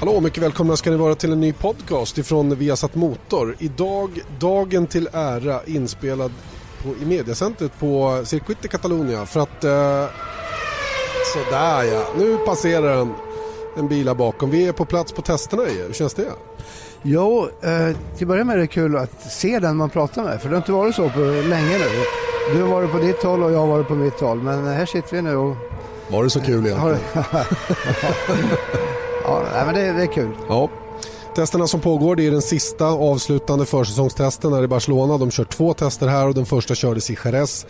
Hallå, mycket välkomna ska ni vara till en ny podcast ifrån Viasat Motor. Idag, dagen till ära, inspelad på, i mediacentret på Circuit de Catalunya för att... Eh, sådär ja, nu passerar en, en bil här bakom. Vi är på plats på testerna i Hur känns det? Jo, eh, till att börja med är det kul att se den man pratar med för det har inte varit så på länge nu. Du har varit på ditt håll och jag har varit på mitt håll men här sitter vi nu och... Var det så kul egentligen? ja, nej, men det, det, är kul. Ja. Testerna som pågår det är den sista avslutande försäsongstesten här i Barcelona. De kör två tester här och den första kördes i Jerez.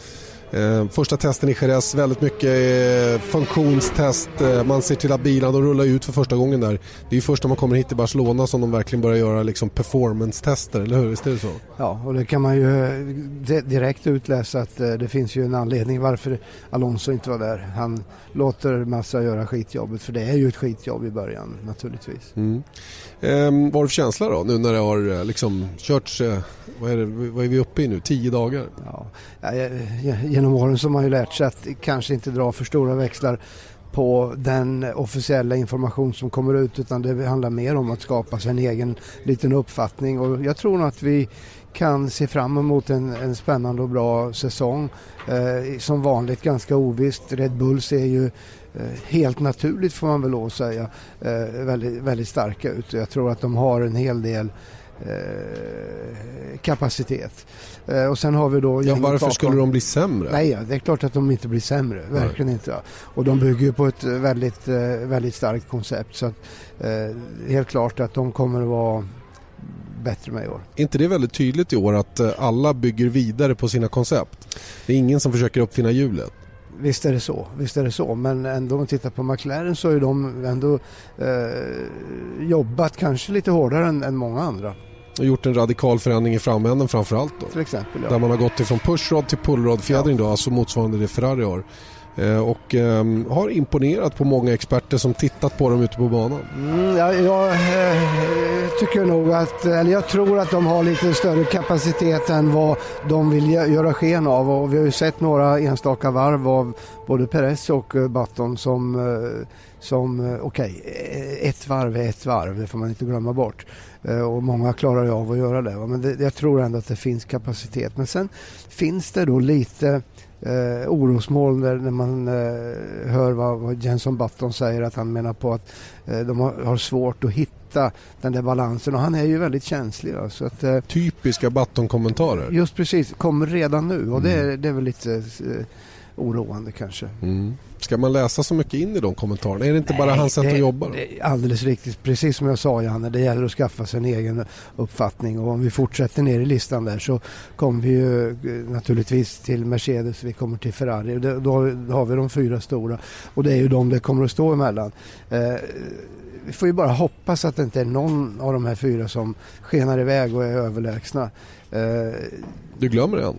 Eh, första testen i Jerez, väldigt mycket eh, funktionstest. Eh, man ser till att bilarna rullar ut för första gången där. Det är först när man kommer hit till Barcelona som de verkligen börjar göra liksom performance-tester, eller hur? Visst är det så? Ja, och det kan man ju direkt utläsa att det finns ju en anledning varför Alonso inte var där. Han låter Massa göra skitjobbet, för det är ju ett skitjobb i början naturligtvis. Mm. Eh, vad har du för känsla då, nu när det har eh, liksom körts, eh, vad, är det, vad är vi uppe i nu, tio dagar? Ja, genom åren så har man ju lärt sig att kanske inte dra för stora växlar på den officiella information som kommer ut utan det handlar mer om att skapa sig en egen liten uppfattning och jag tror nog att vi kan se fram emot en, en spännande och bra säsong. Eh, som vanligt ganska ovisst. Red Bull ser ju eh, helt naturligt får man väl lov att säga eh, väldigt, väldigt starka ut. Jag tror att de har en hel del Eh, kapacitet. Eh, och sen har vi då... Ja, varför bakom. skulle de bli sämre? Nej, det är klart att de inte blir sämre. Verkligen Nej. inte. Och de bygger på ett väldigt, eh, väldigt starkt koncept. Så att, helt klart att de kommer att vara bättre med i år. Är inte det väldigt tydligt i år att alla bygger vidare på sina koncept? Det är ingen som försöker uppfinna hjulet. Visst är det så, visst är det så. Men ändå om man tittar på McLaren så har de ändå eh, jobbat kanske lite hårdare än, än många andra och gjort en radikal förändring i framänden framförallt. Då. Till exempel, ja. Där man har gått ifrån pushrod till pullrod-fjädring ja. då, alltså motsvarande det Ferrari har. Eh, och ehm, har imponerat på många experter som tittat på dem ute på banan. Mm, jag, jag tycker nog att, eller jag tror att de har lite större kapacitet än vad de vill göra sken av och vi har ju sett några enstaka varv av både Perez och eh, Button som, som okej, okay, ett varv är ett varv, det får man inte glömma bort. Och många klarar ju av att göra det. Men det, jag tror ändå att det finns kapacitet. Men sen finns det då lite eh, orosmoln när, när man eh, hör vad, vad Jenson Button säger att han menar på att eh, de har, har, svårt att hitta den där balansen och han är ju väldigt känslig. Ja, så att, eh, Typiska Button-kommentarer. Just precis, kommer redan nu och mm. det, det är väl lite eh, oroande kanske. Mm. Ska man läsa så mycket in i de kommentarerna? Är det inte Nej, bara hans sätt att jobba? Alldeles riktigt. Precis som jag sa Janne, det gäller att skaffa sig en egen uppfattning och om vi fortsätter ner i listan där så kommer vi ju eh, naturligtvis till Mercedes, vi kommer till Ferrari. Då, då har vi de fyra stora och det är ju de det kommer att stå emellan. Eh, vi får ju bara hoppas att det inte är någon av de här fyra som skenar iväg och är överlägsna. Eh, du glömmer en.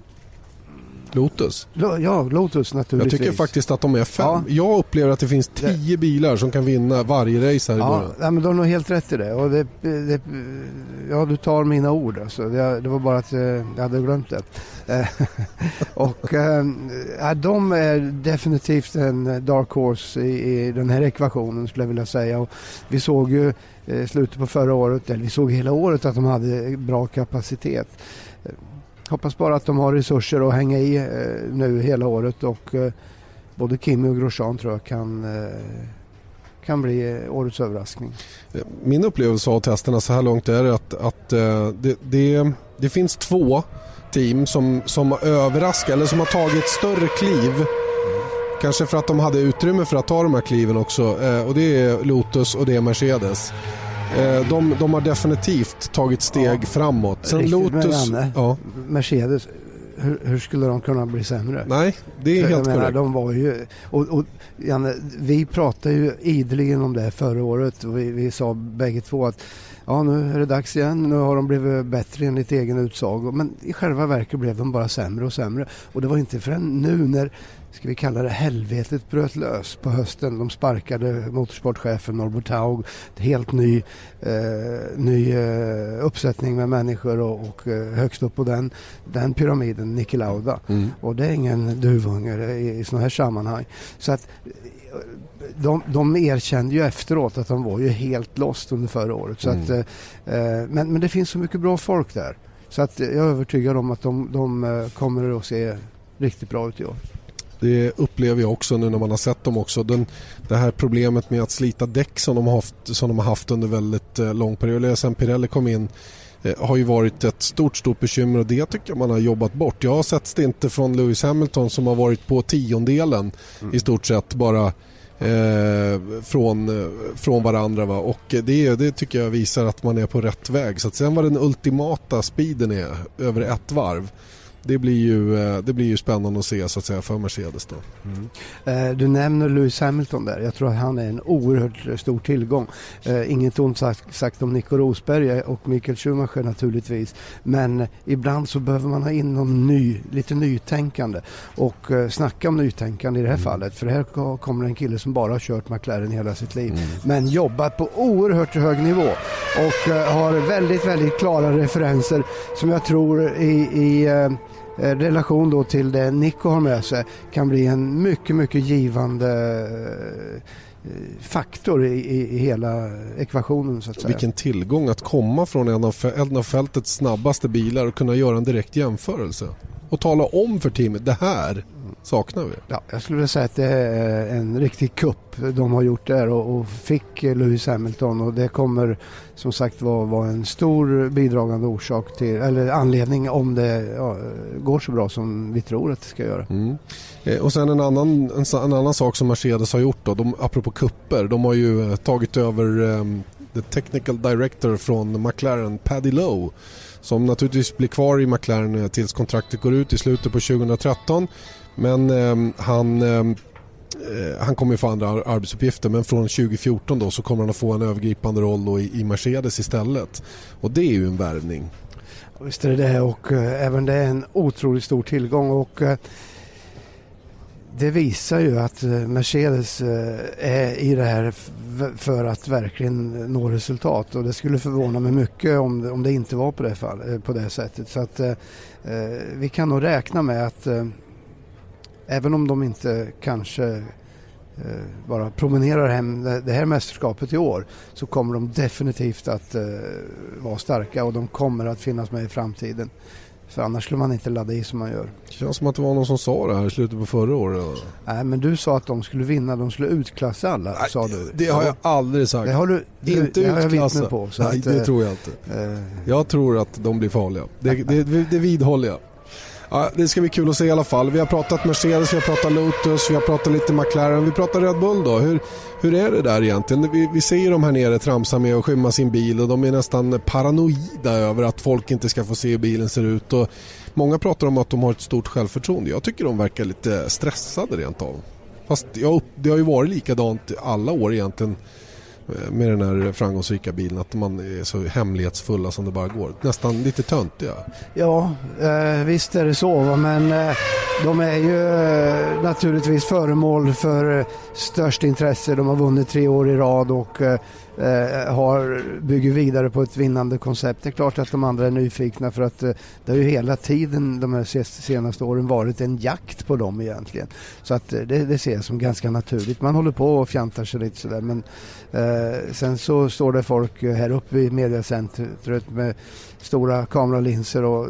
Lotus? Ja, Lotus naturligtvis. Jag tycker faktiskt att de är fem. Ja. Jag upplever att det finns tio bilar som kan vinna varje race här ja, i början. Ja, men du har nog helt rätt i det. Och det, det ja, du tar mina ord alltså. Det, det var bara att eh, jag hade glömt det. Eh, och äh, de är definitivt en dark horse i, i, den här ekvationen skulle jag vilja säga. Och vi såg ju eh, slutet på förra året, eller vi såg hela året att de hade bra kapacitet. Hoppas bara att de har resurser att hänga i eh, nu hela året och eh, både Kimi och Grosjean tror jag kan, eh, kan bli eh, årets överraskning. Eh, min upplevelse av testerna så här långt är att, att eh, det, det, det finns två team som, som har överraskat eller som har tagit större kliv Kanske för att de hade utrymme för att ta de här kliven också. Och det är Lotus och det är Mercedes. Eh, de, de har definitivt tagit steg ja, framåt. Sen Lotus... Ja. Mercedes, hur, hur, skulle de kunna bli sämre? Nej, det är För helt menar, korrekt. De var ju, och, och, Janne, vi pratade ju ideligen om det förra året och vi, vi sa bägge två att ja, nu är det dags igen. Nu har de blivit bättre enligt egen utsago. Men i själva verket blev de bara sämre och sämre. Och det var inte förrän nu när ska vi kalla det helvetet bröt lös på hösten. De sparkade motorsportchefen Norbert Haug. Helt ny, eh, ny eh, uppsättning med människor och, och eh, högst upp på den, den pyramiden, Niki Lauda. Mm. Och det är ingen duvunge i, i sådana här sammanhang. Så att de, de erkände ju efteråt att de var ju helt lost under förra året. Så mm. att, eh, men, men det finns så mycket bra folk där. Så att jag är övertygad om att de, de kommer att se riktigt bra ut i år. Det upplever jag också nu när man har sett dem också. Den, det här problemet med att slita däck som de har haft, som de har haft under väldigt eh, lång period. Sen Pirelli kom in eh, har ju varit ett stort, stort bekymmer och det tycker jag man har jobbat bort. Jag har sett det inte från Lewis Hamilton som har varit på tiondelen mm. i stort sett bara eh, från, eh, från varandra. Va? Och det, det tycker jag visar att man är på rätt väg. Så att sen vad den ultimata speeden är över ett varv det blir ju, eh, det blir ju spännande att se så att säga för Mercedes då. Mm. Eh, du nämner Lewis Hamilton där. Jag tror att han är en oerhört stor tillgång. Eh, inget ont sagt om Nico Rosberg och Michael Schumacher naturligtvis. Men ibland så behöver man ha in någon ny, lite nytänkande. Och snacka om nytänkande i det här mm. fallet. För här kommer en kille som bara har kört McLaren hela sitt liv. Mm. Men jobbat på oerhört hög nivå. Och har väldigt, väldigt klara referenser som jag tror i, i Eh, relation då till det Nico har med sig kan bli en mycket, mycket givande eh, faktor i, i, hela ekvationen. Så att säga. Vilken tillgång att komma från en av, en av fältets snabbaste bilar och kunna göra en direkt jämförelse. Och tala om för teamet, det här saknar vi. Ja, jag skulle vilja säga att det är en riktig kupp de har gjort där och, och fick Lewis Hamilton och det kommer som sagt vara var en stor bidragande orsak till, eller anledning om det ja, går så bra som vi tror att det ska göra. Mm. Eh, och sen en annan, en, en, annan sak som Mercedes har gjort då, de, apropå kupper, de har ju eh, tagit över um, the technical director från McLaren, Paddy Lowe som naturligtvis blir kvar i McLaren eh, tills kontraktet går ut i slutet på 2013 men eh, han, ehm, eh, han kommer få andra arbetsuppgifter men från 2014 då så kommer han att få en övergripande roll då i, i Mercedes istället. Och det är ju en värvning. Visst är det det och eh, även det är en otroligt stor tillgång. och eh, det visar ju att eh, Mercedes eh, är i det här för att verkligen nå resultat och det skulle förvåna mig mycket om, om det inte var på det, fall, eh, på det sättet. Så att eh, eh, vi kan nog räkna med att eh, även om de inte kanske eh, bara promenerar hem det här mästerskapet i år så kommer de definitivt att eh, vara starka och de kommer att finnas med i framtiden. För annars skulle man inte ladda i som man gör. Det känns som att det var någon som sa det här i slutet på förra året. Nej, men du sa att de skulle vinna, de skulle utklassa alla, Nej, sa du. Det har jag aldrig sagt. Det har du, du inte det utklassa. på. Nej, att, det eh, tror jag inte. Äh, jag tror att de blir farliga. Det, det, det vidhåller jag. Ja, det ska bli kul att se i alla fall. Vi har pratat Mercedes, vi har pratat Lotus, vi har pratat lite McLaren. Vi pratar Red Bull då. Hur, hur är det där egentligen? Vi, vi ser ju de här nere tramsa med att skymma sin bil och de är nästan paranoida över att folk inte ska få se hur bilen ser ut. Och många pratar om att de har ett stort självförtroende. Jag tycker de verkar lite stressade rent av. Fast jag, det har ju varit likadant alla år egentligen Eh, med den här framgångsrika bilen att man är så hemlighetsfulla som det bara går. Nästan lite töntiga. Ja, eh, visst är det så. Men eh, de är ju naturligtvis föremål för störst intresse. De har vunnit tre år i rad och eh, har, bygger vidare på ett vinnande koncept. Det är klart att de andra är nyfikna för att eh, det har ju hela tiden de här senaste åren varit en jakt på dem egentligen. Så att eh, det, det ser jag som ganska naturligt. Man håller på och fjantar sig lite sådär men eh, sen så står det folk eh, här uppe i mediacentret med stora kameralinser och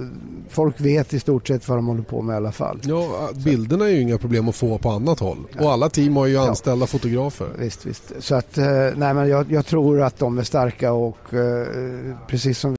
folk vet i stort sett vad de håller på med i alla fall. Ja, bilderna är ju inga problem att få på annat håll. Ja. Och alla team har ju anställda ja. fotografer. Visst, visst. Så att, eh, nej men jag, jag tror att de är starka och eh, precis som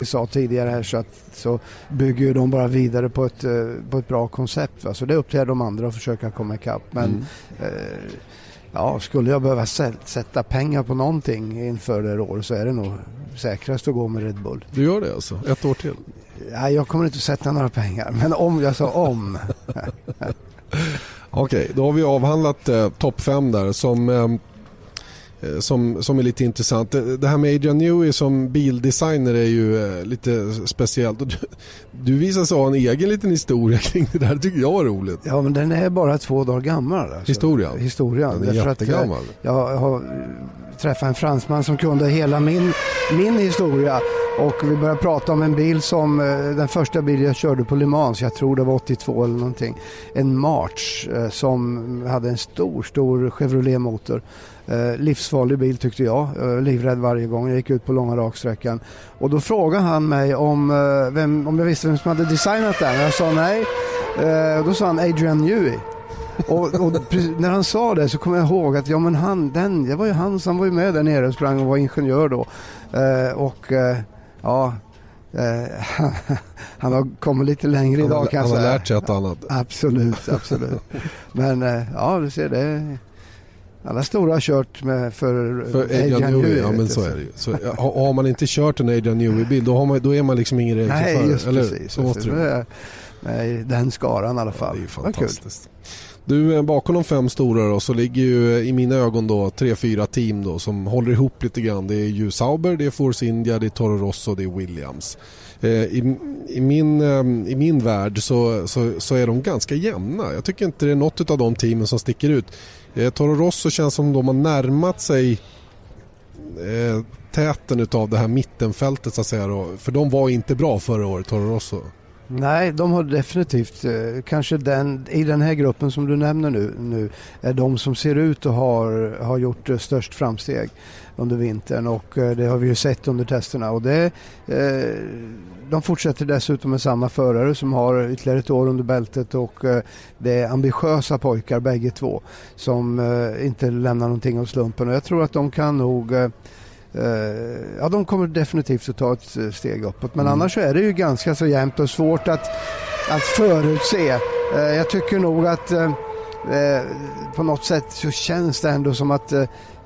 Vi sa tidigare här så, att, så bygger de bara vidare på ett, eh, på ett bra koncept. Va? Så det är upp till de andra att försöka komma ikapp. Men mm. eh, ja, skulle jag behöva sätta pengar på någonting inför det här året så är det nog säkrast att gå med Red Bull. Du gör det alltså? Ett år till? Nej, jag kommer inte att sätta några pengar. Men om, jag sa om. Okej, då har vi avhandlat eh, topp 5 där som Eh, som, som är lite intressant. Det här med Adrian Newey som bildesigner är ju eh, lite speciellt. Du, du visar sig ha en egen liten historia kring det där. Det tycker jag var roligt. Ja, men den är bara två dagar gammal. Alltså. Historien? Historien. Den är eh, jättegammal. Att, jag har träffat en fransman som kunde hela min, min historia. Och vi började prata om en bil som, den första bil jag körde på Le Mans, jag tror det var 82 eller någonting. En March som hade en stor, stor Chevrolet-motor. Eh, livsfarlig bil tyckte jag, eh, livrädd varje gång jag gick ut på långa raksträckan. Och då frågade han mig om, eh, vem, om jag visste vem som hade designat den. Jag sa nej. Eh, då sa han Adrian Newey. och, och när han sa det så kommer jag ihåg att ja, men han, den, det var ju han som var med där nere och sprang och var ingenjör då. Eh, och eh, ja, han, han har kommit lite längre idag kanske. Han har lärt sig ett annat. Absolut, absolut. Men ja, du ser det. Alla stora har kört med för, för Adrian, Adrian Newey. Ja, men så är det ju. Så, har man inte kört en Adrian Newey-bil då, då är man liksom ingen racerförare. Nej, just eller? precis. Så måste det Nej, den skaran i alla fall. Ja, det är fantastiskt. Du, eh, bakom de fem stora då, så ligger ju eh, i mina ögon då tre, fyra team då som håller ihop lite grann. Det är ju Sauber, det är Force India, det är Toro Rosso och det är Williams. Eh, I, i, min, I min värld så, så, så, är de ganska jämna. Jag tycker inte det är något av de teamen som sticker ut. Eh, Toro Rosso känns som de har närmat sig eh, täten av det här mittenfältet så att säga. Då. För de var inte bra förra året, Toro Rosso. Nej, de har definitivt, eh, kanske den, i den här gruppen som du nämner nu, nu är de som ser ut att ha har gjort eh, störst framsteg under vintern och eh, det har vi ju sett under testerna. Och det, eh, de fortsätter dessutom med samma förare som har ytterligare ett år under bältet och eh, det är ambitiösa pojkar bägge två som eh, inte lämnar någonting av slumpen och jag tror att de kan nog ja, de kommer definitivt att ta ett steg uppåt. Men mm. annars är det ju ganska så jämnt och svårt att, att förutse. Jag tycker nog att på något sätt så känns det ändå som att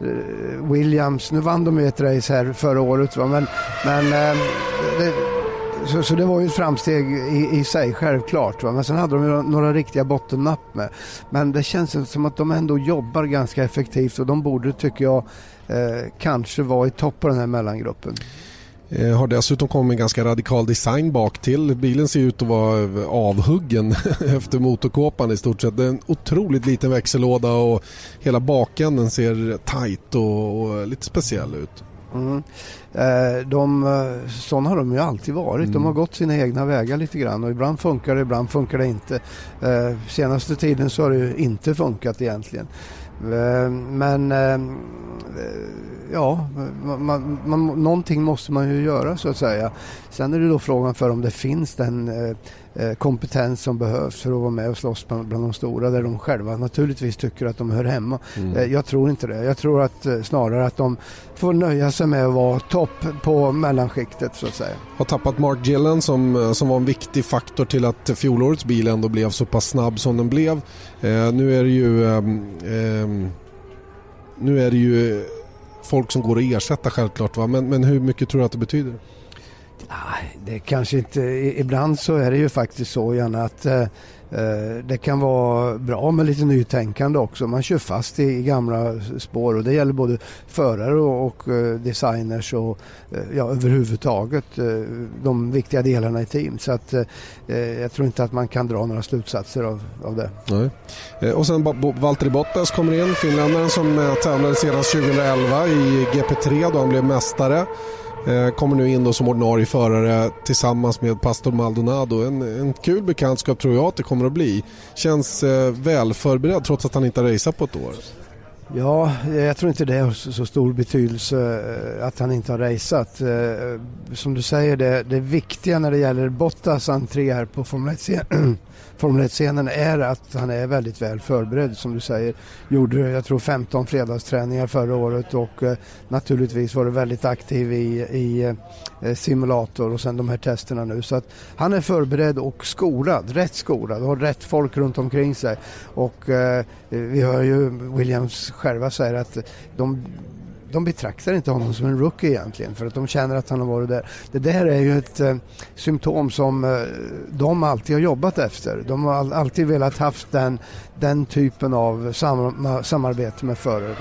Eh, Williams, nu vann de ju ett race här förra året, va? men, men ehm, det, så, så, det var ju ett framsteg i, i sig, självklart. Va? Men sen hade de ju några riktiga bottennapp med. Men det känns som att de ändå jobbar ganska effektivt och de borde, tycker jag, eh, kanske vara i topp på den här mellangruppen. Eh, har dessutom kommit en ganska radikal design bak till. Bilen ser ut att vara avhuggen efter motorkåpan i stort sett. Det är en otroligt liten växellåda och hela bakänden ser tight och, och lite speciell ut. Mm. Eh, de, eh, sådana har de ju alltid varit. Mm. De har gått sina egna vägar lite grann och ibland funkar det, ibland funkar det inte. Eh, senaste tiden så har det inte funkat egentligen. Eh, men eh, ja, man, man, någonting måste man ju göra så att säga. Sen är det då frågan för om det finns den Eh, kompetens som behövs för att vara med och slåss bland, de stora där de själva naturligtvis tycker att de hör hemma. Mm. Eh, jag tror inte det. Jag tror att eh, snarare att de får nöja sig med att vara topp på mellanskiktet så att säga. Har tappat Mark Gillen som, som var en viktig faktor till att fjolårets bil ändå blev så pass snabb som den blev. Eh, nu är det ju eh, eh, nu är det ju folk som går att ersätta självklart va? Men, men hur mycket tror du att det betyder? Det kanske inte, ibland så är det ju faktiskt så gärna att eh, eh, det kan vara bra med lite nytänkande också. Man kör fast i, gamla spår och det gäller både förare och, och eh, designers och eh, ja, överhuvudtaget de viktiga delarna i team. Så att jag tror inte att man kan dra några slutsatser av, av det. Nej. Och sen Valtteri Bottas kommer in, finländaren som tävlade senast 2011 i GP3 då han blev mästare. Eh, kommer nu in då som ordinarie förare tillsammans med Pastor Maldonado. En, en kul bekantskap tror jag att det kommer att bli. Känns eh, väl förberedd trots att han inte har raceat på ett år. Ja, jag tror inte det har så stor betydelse eh, att han inte har raceat. Eh, som du säger, det, det viktiga när det gäller Bottas entré här på Formel 1 Formel 1-scenen är att han är väldigt väl förberedd som du säger. Gjorde jag tror 15 fredagsträningar förra året och eh, naturligtvis var det väldigt aktiv i, i eh, simulator och sen de här testerna nu. Så att han är förberedd och skolad, rätt skolad och har rätt folk runt omkring sig. Och eh, vi hör ju Williams själva säga att de de betraktar inte honom som en rookie egentligen för att de känner att han har varit där. Det där är ju ett eh, symptom som eh, de alltid har jobbat efter. De har alltid velat haft den, den typen av sam samarbete med förare.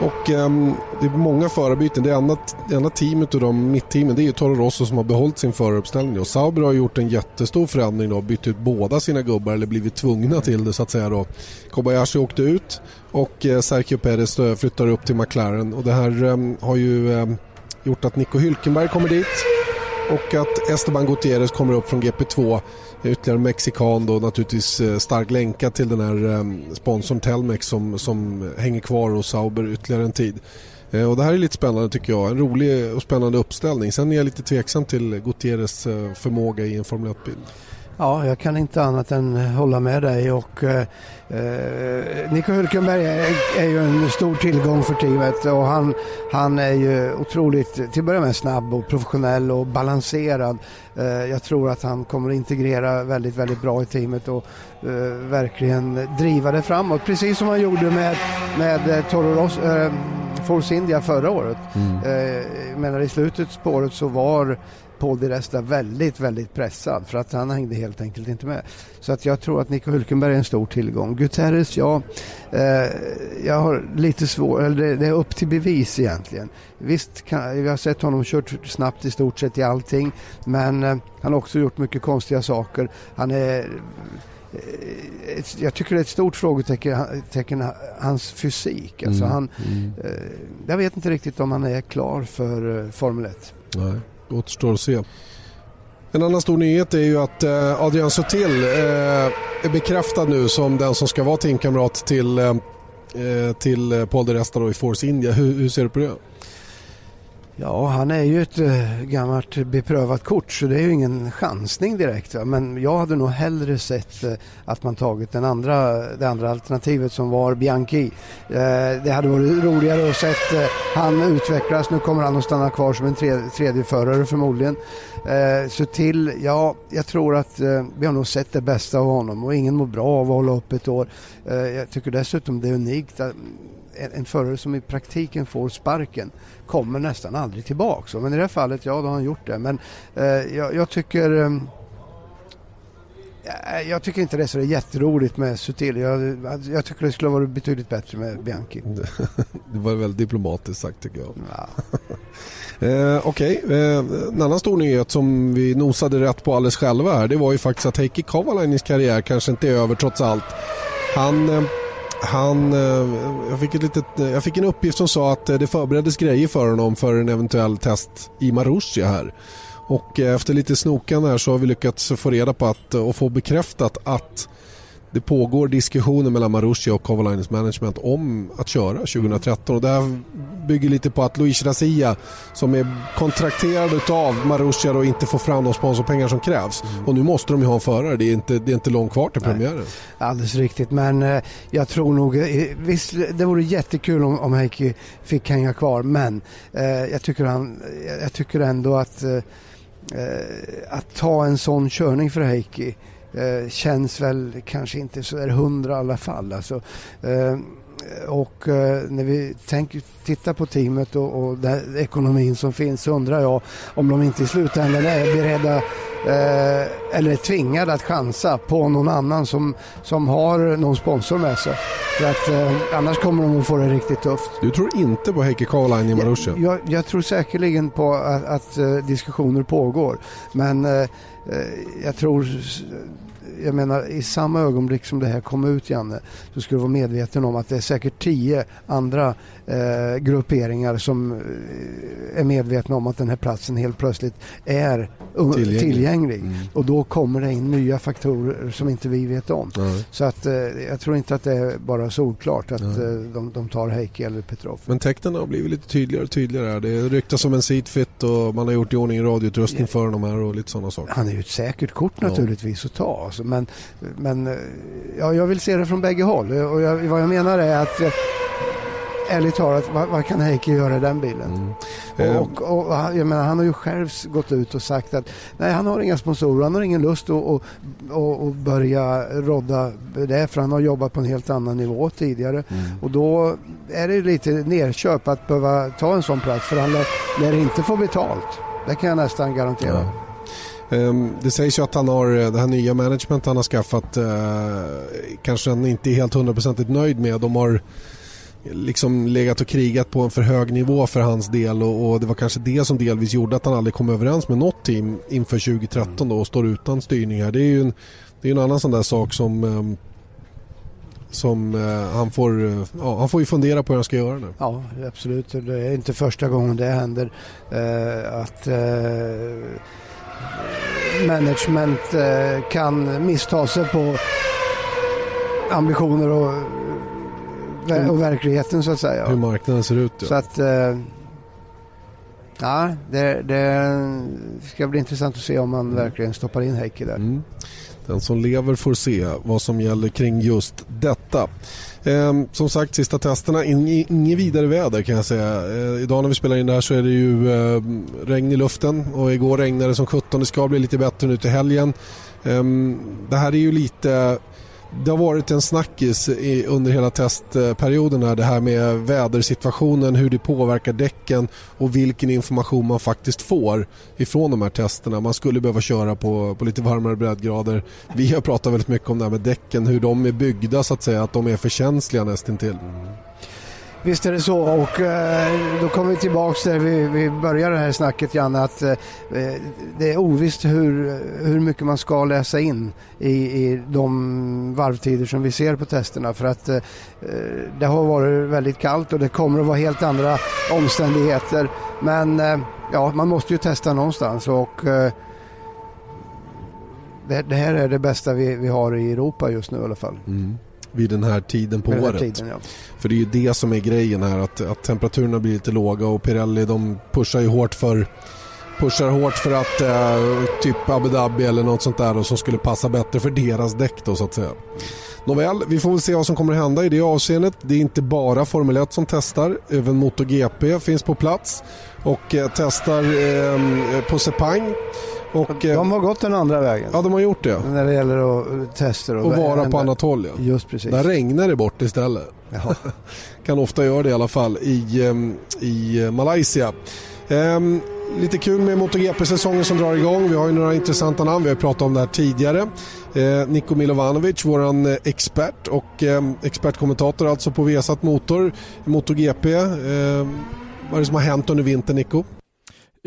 Och um, det är många förarbyten. Det enda, det enda teamet och de mittteamen det är ju Toro Rosso som har behållit sin föraruppställning. Och Sauber har gjort en jättestor förändring och bytt ut båda sina gubbar eller blivit tvungna till det så att säga. Då. Kobayashi åkte ut och eh, Sergio Perez flyttar upp till McLaren. Och det här um, har ju um, gjort att Nico Hülkenberg kommer dit och att Esteban Gutierrez kommer upp från GP2 ytterligare mexikan då naturligtvis eh, starkt länkad till den här eh, sponsorn Telmex som, som hänger kvar hos Sauber ytterligare en tid. Eh, och det här är lite spännande tycker jag. En rolig och spännande uppställning. Sen är jag lite tveksam till Gutierrez förmåga i en Formel 1-bil. Ja, jag kan inte annat än hålla med dig och eh, eh, Nico Hülkenberg är, är, ju en stor tillgång för teamet och han, han är ju otroligt, till att börja med snabb och professionell och balanserad. Eh, jag tror att han kommer att integrera väldigt, väldigt bra i teamet och eh, verkligen driva det framåt. Precis som han gjorde med, med eh, Toro Rosso, eh, Force India förra året. Mm. Eh, menar i slutet på året så var Paul Di Resta väldigt, väldigt pressad för att han hängde helt enkelt inte med. Så att jag tror att Nico Hülkenberg är en stor tillgång. Guterres, ja, eh, jag har lite svårt, eller det, det, är upp till bevis egentligen. Visst, kan, vi har sett honom kört snabbt i stort sett i allting, men eh, han har också gjort mycket konstiga saker. Han är eh, jag tycker det är ett stort frågetecken, hans fysik. Alltså mm, han, mm. Eh, jag vet inte riktigt om han är klar för eh, Formel 1. Nej återstår att se. En annan stor nyhet är ju att eh, Adrian Sutil eh, är bekräftad nu som den som ska vara teamkamrat till, eh, till Paul de Resta i Force India. Hur, hur ser du på det? Ja, han är ju ett eh, gammalt beprövat kort så det är ju ingen chansning direkt. Va? Men jag hade nog hellre sett eh, att man tagit den andra, det andra alternativet som var Bianchi. Eh, det hade varit roligare att sett han utvecklas. Nu kommer han att stanna kvar som en tredje, förare förmodligen. så till, ja, jag tror att vi har nog sett det bästa av honom och ingen mår bra av att hålla upp ett år. jag tycker dessutom det är unikt en förare som i praktiken får sparken kommer nästan aldrig tillbaka. Men i det här fallet, ja då har han gjort det. Men eh, jag, jag, tycker eh, jag tycker inte det är så jätteroligt med Sutil. Jag, jag tycker det skulle vara betydligt bättre med Bianchi. Det var väldigt diplomatiskt sagt tycker jag. Ja. eh, Okej, okay. eh, en annan stor nyhet som vi nosade rätt på alldeles själva här det var ju faktiskt att Heikki Kavalainis karriär kanske inte är över trots allt. Han eh, han, eh, jag, fick ett litet, eh, jag fick en uppgift som sa att eh, det förbereddes grejer för honom för en eventuell test i Marussia här. Och efter lite snokande här så har vi lyckats få reda på att, och få bekräftat att det pågår diskussioner mellan Marussia och Kovalainens management om att köra 2013. Och det här bygger lite på att Luis Razia som är kontrakterad av Marussia och inte får fram de sponsorpengar som krävs. Mm. Och nu måste de ju ha en förare. Det är inte, det är inte långt kvar till premiären. Alldeles riktigt men eh, jag tror nog, eh, visst det vore jättekul om, om Heikki fick hänga kvar men eh, jag, tycker han, jag tycker ändå att eh, eh att ta en sån körning för Heikki eh, känns väl kanske inte så där hundra i alla fall. Alltså, eh, och eh, när vi tänker, tittar på teamet och, och den ekonomin som finns så undrar jag om de inte i slutändan är beredda eh, eller är tvingade att chansa på någon annan som, som har någon sponsor med sig. För att, eh, annars kommer de att få det riktigt tufft. Du tror inte på Heikki Karlainen i Marussia? Jag, jag, jag, tror säkerligen på att, att uh, diskussioner pågår. Men uh, jag tror jag menar i samma ögonblick som det här kom ut Janne så ska du vara medveten om att det är säkert tio andra eh, grupperingar som eh, är medvetna om att den här platsen helt plötsligt är tillgänglig. tillgänglig. Mm. Och då kommer det in nya faktorer som inte vi vet om. Mm. Så att eh, jag tror inte att det är bara solklart att mm. de, de tar Heikki eller Petrov. Men tecknen har blivit lite tydligare och tydligare. Det ryktas om en seatfit och man har gjort i ordning radioutrustning för de här och lite sådana saker. Han är ju ett säkert kort naturligtvis att ta. Alltså. Men, men ja, jag vill se det från bägge håll. Och jag, vad jag menar är att ärligt talat, vad, vad kan Heikki göra i den bilen? Mm. Och, och, och, jag menar, han har ju själv gått ut och sagt att nej, han har inga sponsorer, han har ingen lust att och, börja rodda det för han har jobbat på en helt annan nivå tidigare. Mm. Och då är det lite nerköp att behöva ta en sån plats för han lär, lär inte få betalt. Det kan jag nästan garantera. Ja. Um, det sägs ju att han har det här nya management han har skaffat uh, kanske han inte är helt hundraprocentigt nöjd med. De har liksom legat och krigat på en för hög nivå för hans del och, och, det var kanske det som delvis gjorde att han aldrig kom överens med något team inför 2013 då och står utan styrning här. Det är ju en, det är en annan sån där sak som ehm, som eh, han får, eh, ja, han får ju fundera på hur han ska göra nu. Ja, absolut. Det är inte första gången det händer Eh, att eh, management kan missta sig på ambitioner och och verkligheten så att säga. Hur marknaden ser ut ja. Så att, eh, ja, det, det, ska bli intressant att se om man verkligen stoppar in Heikki där. Mm. Den som lever får se vad som gäller kring just detta. Eh, som sagt, sista testerna, inget vidare väder kan jag säga. Eh, idag när vi spelar in det här så är det ju eh, regn i luften och igår regnade det som 17. Det ska bli lite bättre nu till helgen. Ehm, det här är ju lite det har varit en snackis i, under hela testperioden här, det här med vädersituationen, hur det påverkar däcken och vilken information man faktiskt får ifrån de här testerna. Man skulle behöva köra på, på lite varmare breddgrader. Vi har pratat väldigt mycket om det här med däcken, hur de är byggda så att säga, att de är för känsliga nästintill. Mm. Visst är det så. Och eh, då kommer vi tillbaks där vi, vi började det här snacket Janne att eh, det är ovisst hur, hur mycket man ska läsa in i, i de varvtider som vi ser på testerna. För att eh, det har varit väldigt kallt och det kommer att vara helt andra omständigheter. Men eh, ja, man måste ju testa någonstans och eh, det, det, här är det bästa vi, vi har i Europa just nu i alla fall. Mm vid den här tiden på året. Tiden, ja. För det är ju det som är grejen här att, att temperaturerna blir lite låga och Pirelli de pushar ju hårt för pushar hårt för att eh, typ Abu Dhabi eller något sånt där då, som skulle passa bättre för deras däck då så att säga. Nåväl, vi får väl se vad som kommer att hända i det avseendet. Det är inte bara Formel 1 som testar, även MotoGP finns på plats och eh, testar eh, på Sepang. Och, de har gått den andra vägen. Ja, de har gjort det. När det gäller att tester och, och vara på annat håll. Ja. Just precis. Där regnar det bort istället. kan ofta göra det i alla fall i, ehm, i Malaysia. Um, lite kul med MotoGP-säsongen som drar igång. Vi har ju några intressanta namn, vi har pratat om det här tidigare. Eh, Niko Milovanovic, våran eh, expert och eh, expertkommentator alltså på Vesat Motor, MotoGP. Eh, vad är det som har hänt under vintern, Nico?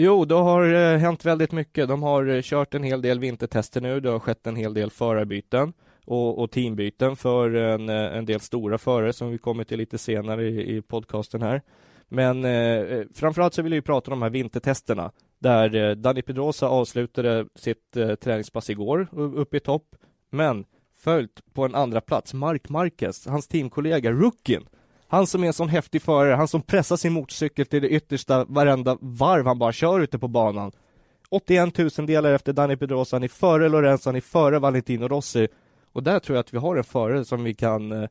Jo, det har eh, hänt väldigt mycket. De har eh, kört en hel del vintertester nu. Det har skett en hel del förarbyten och, och teambyten för en, eh, en del stora förare som vi kommer till lite senare i, i podcasten här. Men eh, eh framförallt så vill jag prata om de här vintertesterna där eh, Dani Pedrosa avslutade sitt eh, träningspass igår uppe i topp. Men följt på en andra plats, Mark Marquez, hans teamkollega, rookien, han som är en sån häftig förare, han som pressar sin motorcykel till det yttersta varenda varv han bara kör ute på banan. 81 tusendelar efter Danny Pedrosa, han är före Lorenzo, han är före Valentino Rossi. Och där tror jag att vi har en förare som vi kan, eh,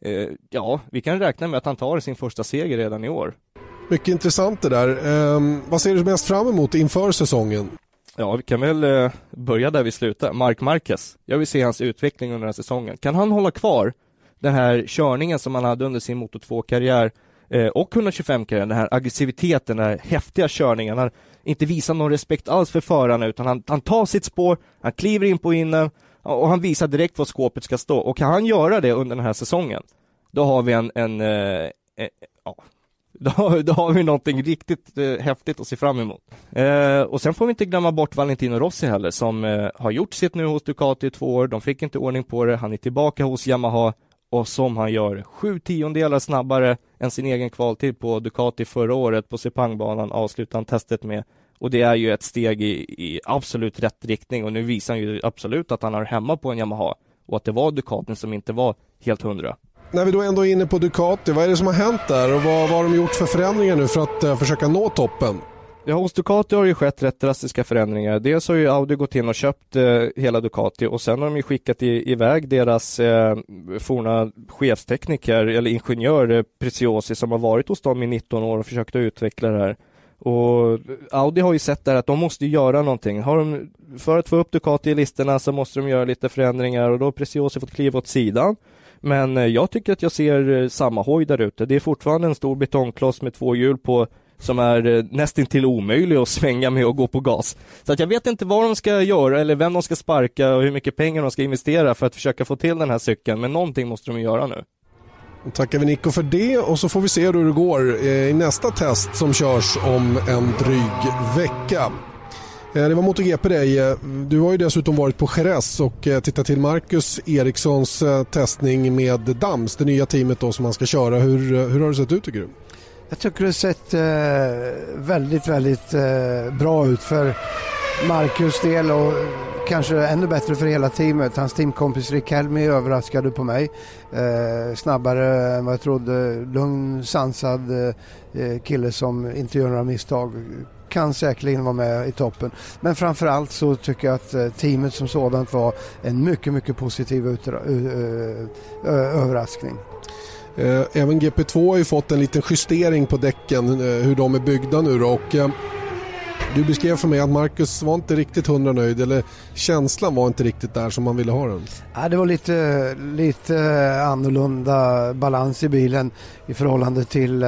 eh, ja, vi kan räkna med att han tar sin första seger redan i år. Mycket intressant det där. Eh, vad ser du mest fram emot inför säsongen? Ja, vi kan väl eh, börja där vi slutar. Mark Marquez. Jag vill se hans utveckling under den här säsongen. Kan han hålla kvar den här körningen som han hade under sin Moto 2-karriär eh, och 125-karriären, den här aggressiviteten, den här häftiga körningen. Han inte visar någon respekt alls för förarna utan han, han tar sitt spår, han kliver in på innen och han visar direkt var skåpet ska stå. Och kan han göra det under den här säsongen, då har vi en, en, eh, eh, ja, då, då har vi någonting riktigt eh, häftigt att se fram emot. Eh, och sen får vi inte glömma bort Valentino Rossi heller som eh, har gjort sitt nu hos Ducati i två år. De fick inte ordning på det. Han är tillbaka hos Yamaha och som han gör sju tiondelar snabbare än sin egen kvaltid på Ducati förra året på Sepangbanan avslutar han testet med och det är ju ett steg i, i, absolut rätt riktning och nu visar han ju absolut att han har hemma på en Yamaha och att det var Ducatin som inte var helt hundra. När vi då ändå är inne på Ducati, vad är det som har hänt där och vad, vad har de gjort för förändringar nu för att uh, försöka nå toppen? Ja, hos Ducati har det ju skett rätt drastiska förändringar. Dels har ju Audi gått in och köpt eh, hela Ducati och sen har de ju skickat i, iväg deras eh, forna chefstekniker eller ingenjör eh, Preciosi som har varit hos dem i 19 år och försökt att utveckla det här. Och Audi har ju sett där att de måste göra någonting. Har de, för att få upp Ducati i listorna så måste de göra lite förändringar och då har Preciosi fått kliva åt sidan. Men eh, jag tycker att jag ser eh, samma hoj där ute. Det är fortfarande en stor betongkloss med två hjul på som är eh, nästintill omöjlig att svänga med och gå på gas. Så att jag vet inte vad de ska göra eller vem de ska sparka och hur mycket pengar de ska investera för att försöka få till den här cykeln. Men någonting måste de göra nu. Tackar vi Nico för det och så får vi se hur det går eh, i nästa test som körs om en dryg vecka. Eh, det var MotoGP dig. Du har ju dessutom varit på Jerez och tittat till Marcus Erikssons testning med Dams, det nya teamet då som han ska köra. Hur, hur har det sett ut tycker du? Jag tycker det sett eh, väldigt, väldigt eh, bra ut för Marcus del och kanske ännu bättre för hela teamet. Hans teamkompis Rick Helmi överraskade på mig. Eh, snabbare än vad jag trodde. Lugn, sansad eh, eh, kille som inte gör några misstag. Kan säkerligen vara med i toppen. Men framförallt så tycker jag att eh, teamet som sådant var en mycket, mycket positiv eh, överraskning. Eh, även GP2 har ju fått en liten justering på däcken, eh, hur de är byggda nu då. Och eh, du beskrev för mig att Marcus var inte riktigt hundra nöjd eller känslan var inte riktigt där som man ville ha den. Ja, det var lite, lite annorlunda balans i bilen i förhållande till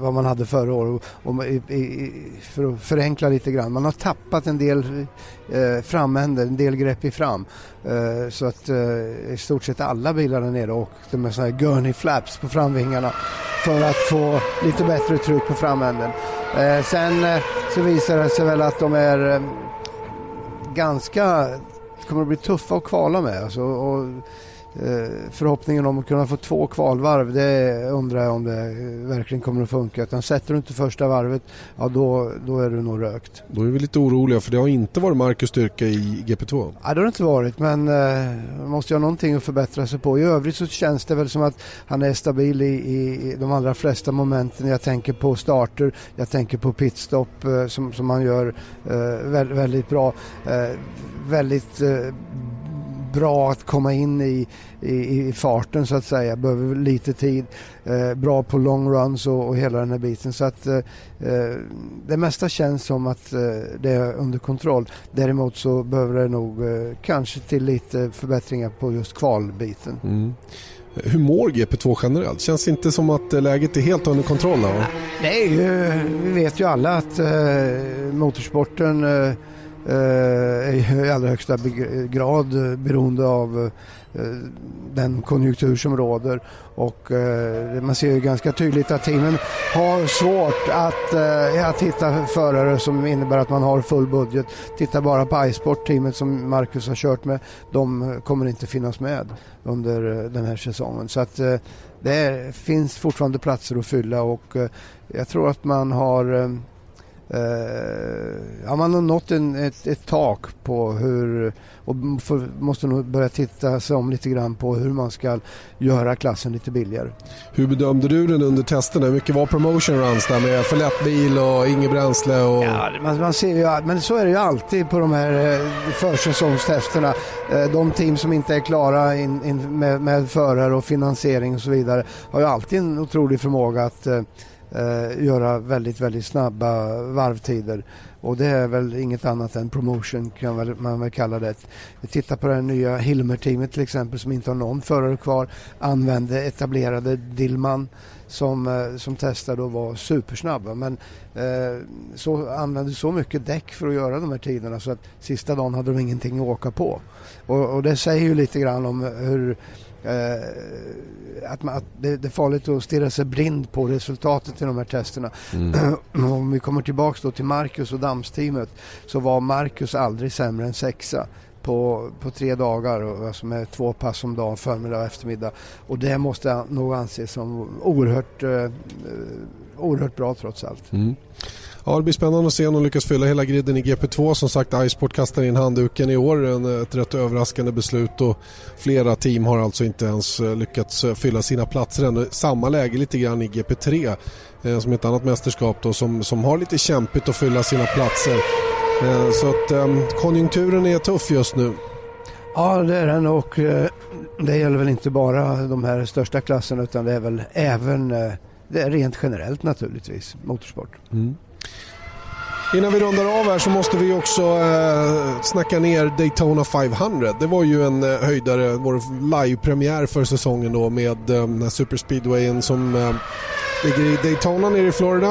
vad man hade förra året. Och, för att förenkla lite grann, man har tappat en del eh, framänder, en del grepp i fram. Eh, så att eh, i stort sett alla bilar där nere åkte med sådana här gurney flaps på framvingarna för att få lite bättre tryck på framänden. Eh, sen eh, så visar det sig väl att de är eh, ganska, kommer att bli tuffa att kvala med. Alltså, och, förhoppningen om att kunna få två kvalvarv, det undrar jag om det verkligen kommer att funka. Utan sätter du inte första varvet, ja då, då är du nog rökt. Då är vi lite oroliga för det har inte varit Marcus styrka i GP2. Ja, det har det inte varit, men eh, måste ju ha någonting att förbättra sig på. I övrigt så känns det väl som att han är stabil i, i de allra flesta momenten. Jag tänker på starter, jag tänker på pitstop eh, som, som han gör eh, väldigt, väldigt bra. Eh, väldigt eh, bra att komma in i, i, i, farten så att säga, behöver lite tid. Eh, bra på long runs och, och, hela den här biten. Så att eh, eh, det mesta känns som att eh, det är under kontroll. Däremot så behöver det nog eh, kanske till lite förbättringar på just kvalbiten. Mm. Hur mår GP2 generellt? Känns inte som att läget är helt under kontroll? Då? Nej, vi vet ju alla att eh, motorsporten Eh, Eh, i allra högsta grad eh, beroende av eh, den konjunktur som råder och eh, man ser ju ganska tydligt att teamen har svårt att, eh, att hitta förare som innebär att man har full budget. Titta bara på iSport, teamet som Marcus har kört med, de kommer inte finnas med under den här säsongen. Så att det finns fortfarande platser att fylla och jag tror att man har Uh, ja, man har nått en, ett, ett, tak på hur och för, måste nog börja titta sig om lite grann på hur man ska göra klassen lite billigare. Hur bedömde du den under testerna? Hur mycket var promotion runs där med för lätt bil och inget bränsle? Och... Ja, man, man, ser ju, men så är det ju alltid på de här eh, försäsongstesterna. Eh, de team som inte är klara in, in med, med förare och finansiering och så vidare har ju alltid en otrolig förmåga att eh, göra väldigt, väldigt snabba varvtider. Och det är väl inget annat än promotion kan väl, man väl kalla det. Vi tittar på det nya Hilmer-teamet till exempel som inte har någon förare kvar. Använde etablerade Dillman som, eh, som testade och var supersnabba. Men eh, så, använde så mycket däck för att göra de här tiderna så att sista dagen hade de ingenting att åka på. Och, och det säger ju lite grann om hur Eh, att, man, att det, det, är farligt att stirra sig blind på resultatet i de här testerna. Mm. Om vi kommer tillbaks då till Marcus och damsteamet så var Marcus aldrig sämre än sexa på, på tre dagar, och, alltså med två pass om dagen, förmiddag och eftermiddag. Och det måste nog anses som oerhört, eh, oerhört bra trots allt. Mm. Ja, det blir spännande att se om de lyckas fylla hela griden i GP2. Som sagt, Iceport kastar in handduken i år. En, ett rätt överraskande beslut och flera team har alltså inte ens eh, lyckats eh, fylla sina platser ännu. Samma läge lite grann i GP3 eh, som är ett annat mästerskap då, som, som har lite kämpigt att fylla sina platser. Eh, så att eh, konjunkturen är tuff just nu. Ja, det är den och eh, det gäller väl inte bara de här största klasserna utan det är väl även det är rent generellt naturligtvis, motorsport. Mm. Innan vi rundar av här så måste vi också eh, snacka ner Daytona 500. Det var ju en eh, höjdare, vår livepremiär för säsongen då med eh, superspeedwayen som eh, ligger i Daytona nere i Florida.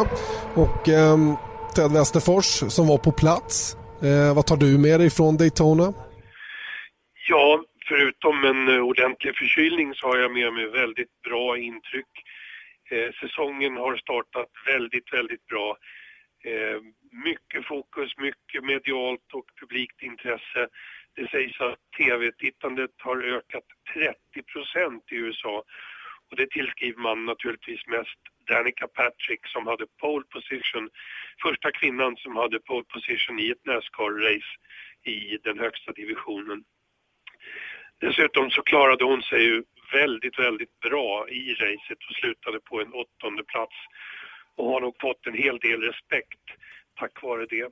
Och eh, Ted Westerfors som var på plats. Eh, vad tar du med dig från Daytona? Ja, förutom en eh, ordentlig förkylning så har jag med mig väldigt bra intryck. Eh, säsongen har startat väldigt, väldigt bra. Eh, mycket fokus, mycket medialt och publikt intresse. Det sägs att tv-tittandet har ökat 30 procent i USA och det tillskriver man naturligtvis mest Danica Patrick som hade pole position, första kvinnan som hade pole position i ett Nascar-race i den högsta divisionen. Dessutom så klarade hon sig ju väldigt, väldigt bra i racet och slutade på en åttonde plats och har nog fått en hel del respekt tack vare det.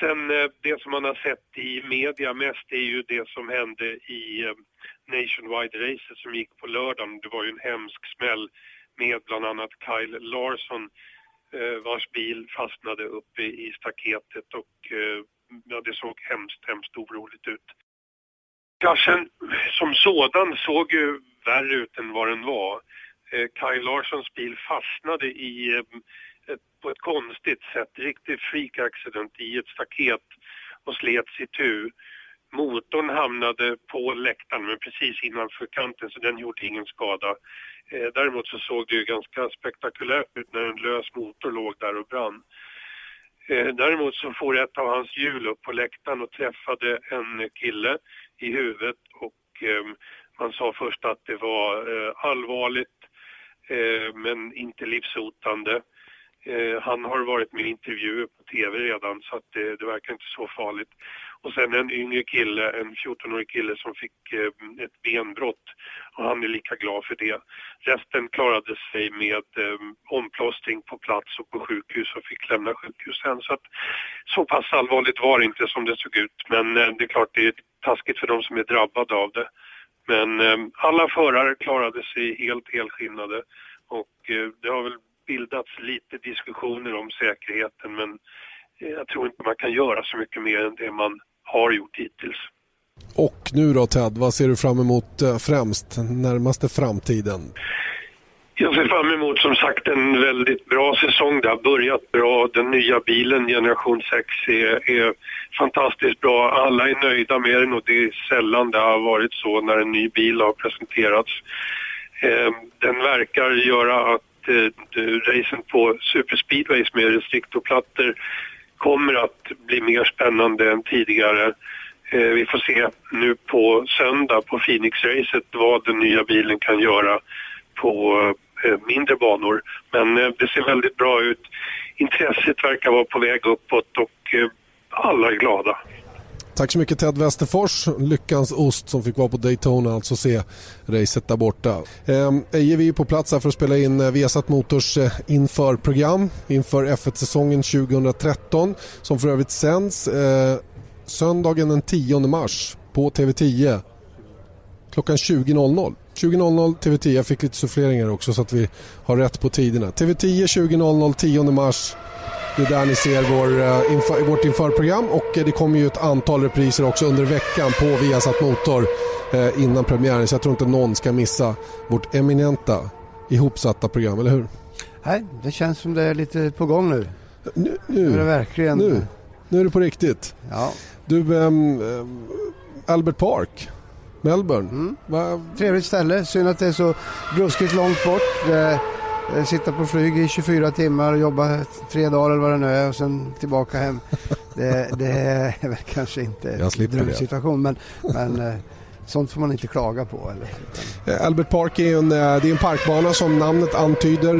Sen eh, det som man har sett i media mest är ju det som hände i eh, Nationwide-racet som gick på lördagen. Det var ju en hemsk smäll med bland annat Kyle Larsson eh, vars bil fastnade uppe i staketet och ja, det såg hemskt, hemskt oroligt ut. Kraschen som sådan såg ju värre ut än vad den var. Kyle Larssons bil fastnade i på ett konstigt sätt, riktigt freak accident i ett staket och slets itu. Motorn hamnade på läktaren men precis innanför kanten så den gjorde ingen skada. Eh, däremot så såg det ju ganska spektakulärt ut när en lös motor låg där och brann. Eh, däremot så får ett av hans hjul upp på läktaren och träffade en kille i huvudet och eh, man sa först att det var eh, allvarligt eh, men inte livshotande. Eh, han har varit med i intervjuer på TV redan så att det, det, verkar inte så farligt. Och sen en yngre kille, en 14-årig kille som fick eh, ett benbrott och han är lika glad för det. Resten klarade sig med eh, omplåstring på plats och på sjukhus och fick lämna sjukhus sen. Så att så pass allvarligt var det inte som det såg ut men eh, det är klart det är taskigt för de som är drabbade av det. Men eh, alla förare klarade sig helt helskinnade och eh, det har väl bildats lite diskussioner om säkerheten men eh, jag tror inte man kan göra så mycket mer än det man har gjort hittills. Och nu då Ted, vad ser du fram emot eh, främst närmaste framtiden? Jag ser fram emot som sagt en väldigt bra säsong. Det har börjat bra. Den nya bilen, generation 6, är, är fantastiskt bra. Alla är nöjda med den och det är sällan det har varit så när en ny bil har presenterats. Eh, den verkar göra att Eh, racen på superspeedways med restriktorplattor kommer att bli mer spännande än tidigare. Eh, vi får se nu på söndag på Phoenix-racet vad den nya bilen kan göra på eh, mindre banor. Men eh, det ser väldigt bra ut. Intresset verkar vara på väg uppåt och eh, alla är glada. Tack så mycket Ted Westerfors, Lyckans Ost som fick vara på Daytona, alltså se racet där borta. Ehm, Eje, vi är på plats här för att spela in eh, Vesat Motors införprogram inför-program inför F1-säsongen 2013 som för övrigt sänds eh, söndagen den 10 mars på TV10 klockan 20.00. 20.00 TV10, jag fick lite suffleringar också så att vi har rätt på tiderna. TV10 20.00 10 mars det är där ni ser vår, uh, inför, vårt införprogram och uh, det kommer ju ett antal repriser också under veckan på Viasat Motor uh, innan premiären. Så jag tror inte någon ska missa vårt eminenta ihopsatta program, eller hur? Nej, det känns som det är lite på gång nu. Nu, nu, är det verkligen... nu, nu är det på riktigt. Ja. Du, um, Albert Park Melbourne. Mm. Va, Trevligt ställe, synd att det är så ruskigt långt bort. Eh, eh, sitta på flyg i 24 timmar och jobba tre dagar eller vad det nu är och sen tillbaka hem. Det, det är väl kanske inte det. drömsituation men, men eh, sånt får man inte klaga på. Eller? Eh, Albert Park är en, eh, det är en parkbana som namnet antyder.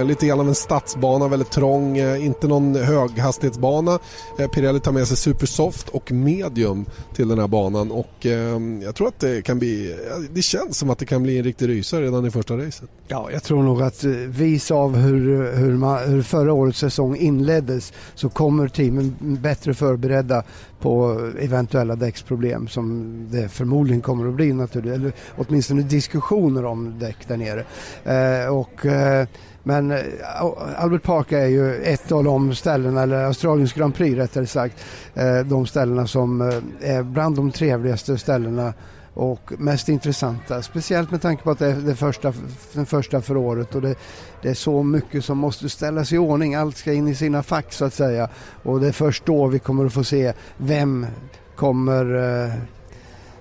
eh, Lite grann av en stadsbana, väldigt trång. Inte någon höghastighetsbana. Pirelli tar med sig Supersoft och Medium till den här banan. Och eh, jag tror att det kan bli... Det känns som att det kan bli en riktig rysare redan i första racet. Ja, jag tror nog att vis av hur, hur, man, hur förra årets säsong inleddes så kommer teamen bättre förberedda på eventuella däcksproblem som det förmodligen kommer att bli naturligt, eller åtminstone diskussioner om däck där nere. Eh, och, eh, men eh, Albert Park är ju ett av de ställena, eller Australiens Grand Prix rättare sagt, eh, de ställena som eh, är bland de trevligaste ställena och mest intressanta. Speciellt med tanke på att det är det första, den första för året och det, det är så mycket som måste ställas i ordning. Allt ska in i sina fack så att säga. Och det är först då vi kommer att få se vem kommer eh,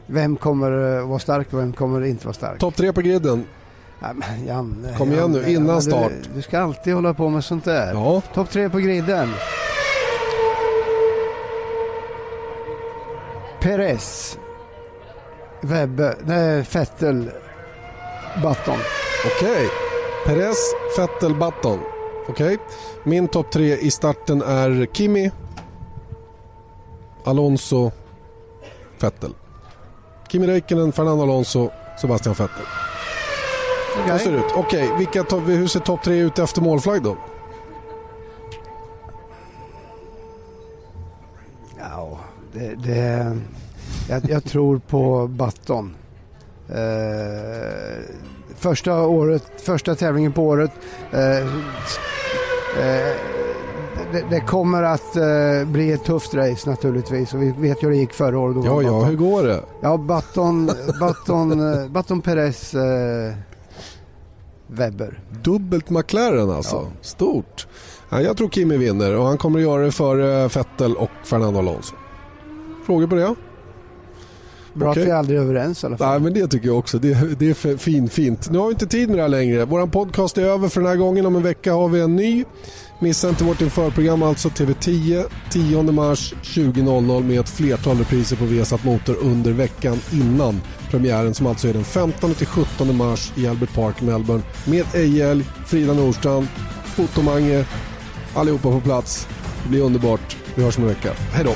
vem kommer eh, vara stark och vem kommer inte vara stark. Topp tre på griden. Men Janne, Kom igen nu, Janne, innan du- start. Du, ska alltid hålla på med sånt där. Ja, Topp tre på griden. Perez. Webbe, nej, Vettel. Button. okej. Perez, Vettel, Button. Okej. Min topp tre i starten är Kimi, Alonso, Vettel. Kimi Räikkönen, Fernando Alonso, Sebastian Vettel. Så ser det ut. Okej, vilka to- hur ser topp tre ut efter målflagg då? Ja, det, det, jag, jag tror på Button. Eh, första, året, första tävlingen på året. Eh, eh, det, det kommer att eh, bli ett tufft race naturligtvis och vi vet ju hur det gick förra året. Ja, ja, hur går det? Ja, Button, Button, eh, Button Perez eh, Webber. Dubbelt McLaren alltså. Ja. Stort. Ja, jag tror Kimi vinner och han kommer att göra det för Vettel och Fernando Alonso. Frågor på det? Bra Okej. att vi aldrig är överens i alla fall. Nej, men det tycker jag också. Det, det är fin, fint. Nu har vi inte tid med det här längre. Vår podcast är över för den här gången. Om en vecka har vi en ny. Missa inte vårt införprogram, alltså TV10, 10 mars 20.00 med ett flertal repriser på Viasat Motor under veckan innan premiären som alltså är den 15-17 mars i Albert Park, Melbourne med Ejel, Frida Nordstrand, Fotomange, allihopa på plats. Det blir underbart. Vi hörs om en vecka. Hej då!